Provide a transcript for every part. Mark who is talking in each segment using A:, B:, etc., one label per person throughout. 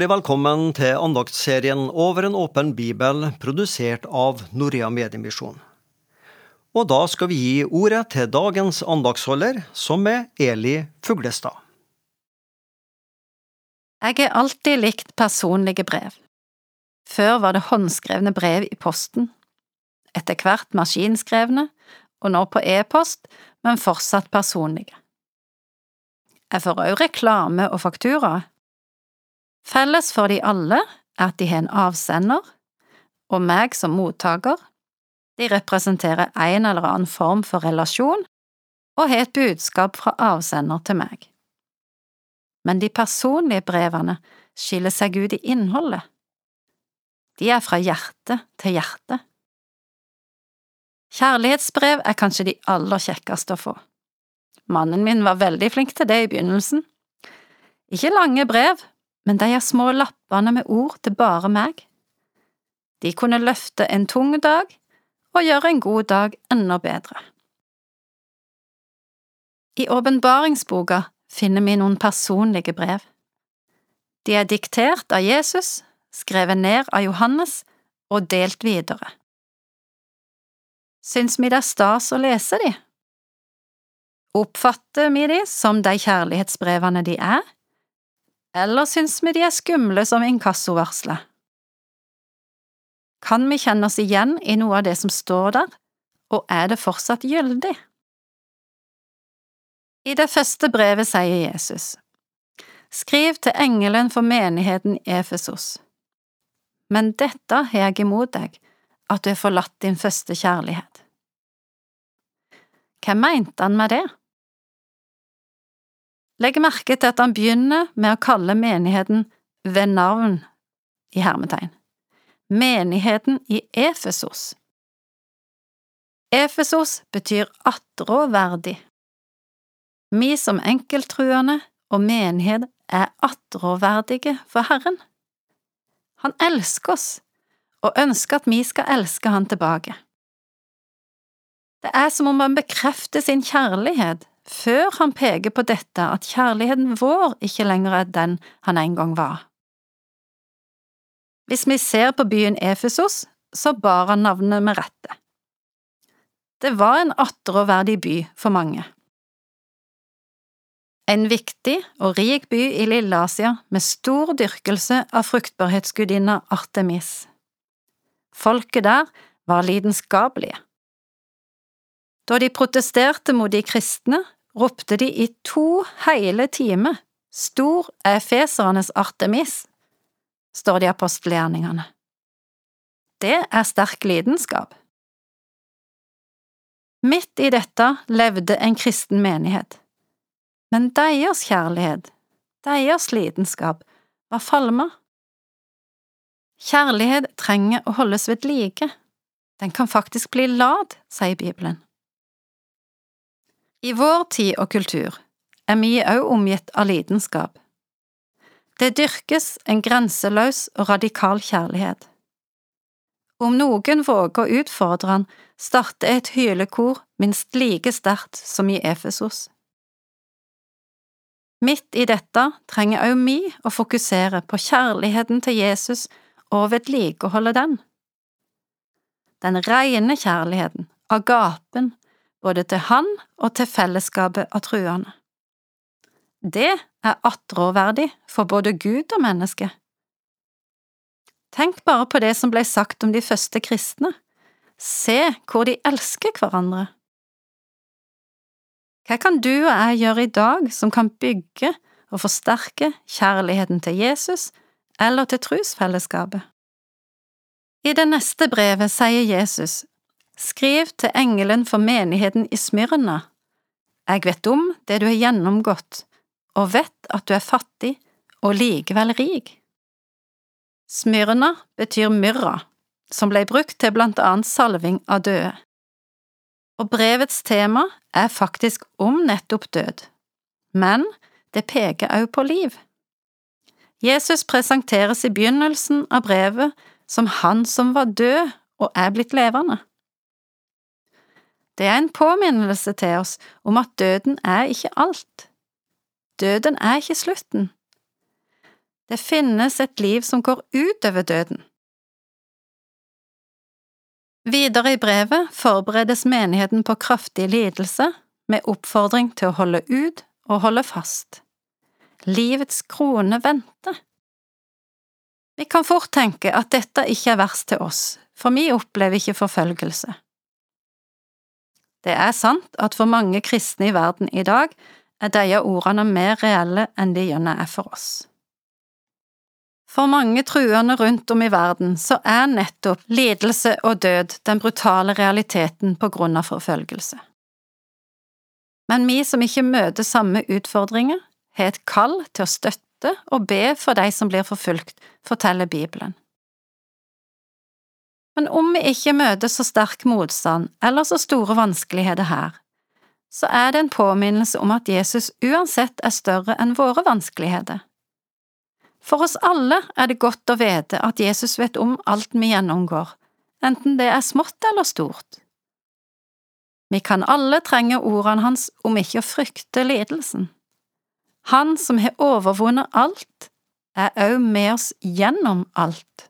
A: Hjertelig velkommen til andaktsserien Over en åpen bibel, produsert av Norea Mediemisjon. Og da skal vi gi ordet til dagens andaktsholder, som er Eli Fuglestad.
B: Jeg har alltid likt personlige brev. Før var det håndskrevne brev i posten, etter hvert maskinskrevne, og nå på e-post, men fortsatt personlige. Jeg får også reklame og faktura. Felles for de alle er at de har en avsender, og meg som mottaker. De representerer en eller annen form for relasjon og har et budskap fra avsender til meg. Men de personlige brevene skiller seg ut i innholdet. De er fra hjerte til hjerte. Kjærlighetsbrev er kanskje de aller kjekkeste å få. Mannen min var veldig flink til det i begynnelsen. Ikke lange brev, men de er små lappene med ord til bare meg. De kunne løfte en tung dag og gjøre en god dag enda bedre. I åpenbaringsboka finner vi noen personlige brev. De er diktert av Jesus, skrevet ned av Johannes og delt videre. Syns vi det er stas å lese de? Oppfatter vi de som de kjærlighetsbrevene de er, eller syns vi de er skumle som inkassovarselet? Kan vi kjenne oss igjen i noe av det som står der, og er det fortsatt gyldig? I det første brevet sier Jesus, Skriv til engelen for menigheten Efesos. Men dette har jeg imot deg, at du har forlatt din første kjærlighet. Hva mente han med det? Legg merke til at han begynner med å kalle menigheten ved navn i hermetegn. Menigheten i Efesos. Efesos betyr attråverdig. Vi som enkelttruende og menighet er attråverdige for Herren. Han elsker oss og ønsker at vi skal elske han tilbake. Det er som om han bekrefter sin kjærlighet før han peker på dette at kjærligheten vår ikke lenger er den han en gang var. Hvis vi ser på byen Efesos, så bar han navnet med rette. Det var en atteråverdig by for mange. En viktig og rik by i Lille-Asia med stor dyrkelse av fruktbarhetsgudinna Artemis. Folket der var lidenskapelige. Da de protesterte mot de kristne, ropte de i to hele timer Stor er fesernes Artemis, står det i apostelgjerningene. Det er sterk lidenskap. Midt i dette levde en kristen menighet, men deres kjærlighet, deres lidenskap, var falma. Kjærlighet trenger å holdes ved like, den kan faktisk bli lad, sier Bibelen. I vår tid og kultur er vi òg omgitt av lidenskap. Det dyrkes en grenseløs og radikal kjærlighet. Om noen våger å utfordre han, starter et hylekor minst like sterkt som i Efesos. Midt i dette trenger òg vi å fokusere på kjærligheten til Jesus og vedlikeholde den. Den rene kjærligheten, agapen, både til han og til fellesskapet av truende. Det er attråverdig for både Gud og menneske. Tenk bare på det som ble sagt om de første kristne. Se hvor de elsker hverandre. Hva kan du og jeg gjøre i dag som kan bygge og forsterke kjærligheten til Jesus eller til trosfellesskapet? I det neste brevet sier Jesus Skriv til engelen for menigheten i Smyrna. Jeg vet om det du har gjennomgått, og vet at du er fattig og likevel rik. Smyrna betyr myrra, som ble brukt til blant annet salving av døde. Og brevets tema er faktisk om nettopp død, men det peker også på liv. Jesus presenteres i begynnelsen av brevet som han som var død og er blitt levende. Det er en påminnelse til oss om at døden er ikke alt. Døden er ikke slutten. Det finnes et liv som går utover døden. Videre i brevet forberedes menigheten på kraftig lidelse, med oppfordring til å holde ut og holde fast. Livets krone venter. Vi kan fort tenke at dette ikke er verst til oss, for vi opplever ikke forfølgelse. Det er sant at for mange kristne i verden i dag er disse ordene mer reelle enn de gjerne er for oss. For mange truende rundt om i verden så er nettopp lidelse og død den brutale realiteten på grunn av forfølgelse. Men vi som ikke møter samme utfordringer, har et kall til å støtte og be for de som blir forfulgt, forteller Bibelen. Men om vi ikke møter så sterk motstand eller så store vanskeligheter her, så er det en påminnelse om at Jesus uansett er større enn våre vanskeligheter. For oss alle er det godt å vite at Jesus vet om alt vi gjennomgår, enten det er smått eller stort. Vi kan alle trenge ordene hans om ikke å frykte lidelsen. Han som har overvunnet alt, er òg med oss gjennom alt.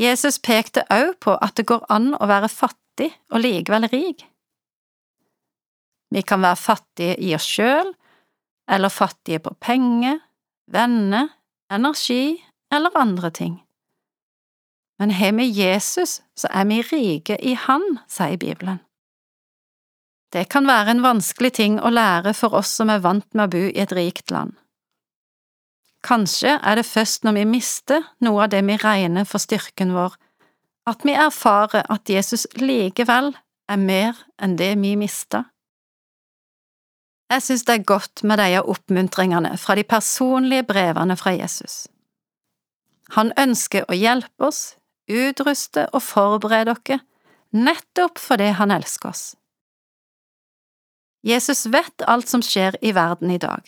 B: Jesus pekte òg på at det går an å være fattig og likevel rik. Vi kan være fattige i oss sjøl, eller fattige på penger, venner, energi eller andre ting. Men har vi Jesus, så er vi rike i Han, sier Bibelen. Det kan være en vanskelig ting å lære for oss som er vant med å bo i et rikt land. Kanskje er det først når vi mister noe av det vi regner for styrken vår, at vi erfarer at Jesus likevel er mer enn det vi mister. Jeg synes det er godt med de oppmuntringene fra de personlige brevene fra Jesus. Han ønsker å hjelpe oss, utruste og forberede dere, nettopp fordi han elsker oss. Jesus vet alt som skjer i verden i dag,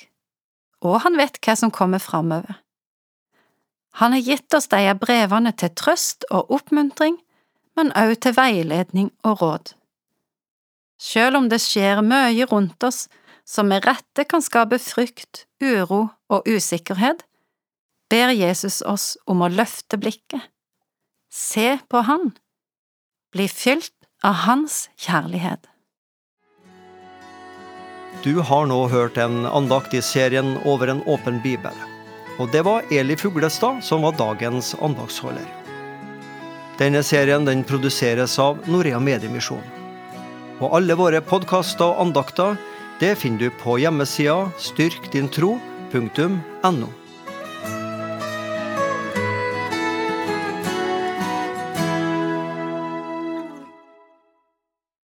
B: og han vet hva som kommer framover. Han har gitt oss de brevene til trøst og oppmuntring, men også til veiledning og råd. Selv om det skjer mye rundt oss, som med rette kan skape frykt, uro og usikkerhet, ber Jesus oss om å løfte blikket, se på Han, bli fylt av Hans kjærlighet.
A: Du har nå hørt en andakt i serien Over en åpen bibel. Og det var Eli Fuglestad som var dagens andaktsholder. Denne serien den produseres av Norea Mediemisjon. Og alle våre podkaster og andakter det finner du på hjemmesida styrkdintro.no.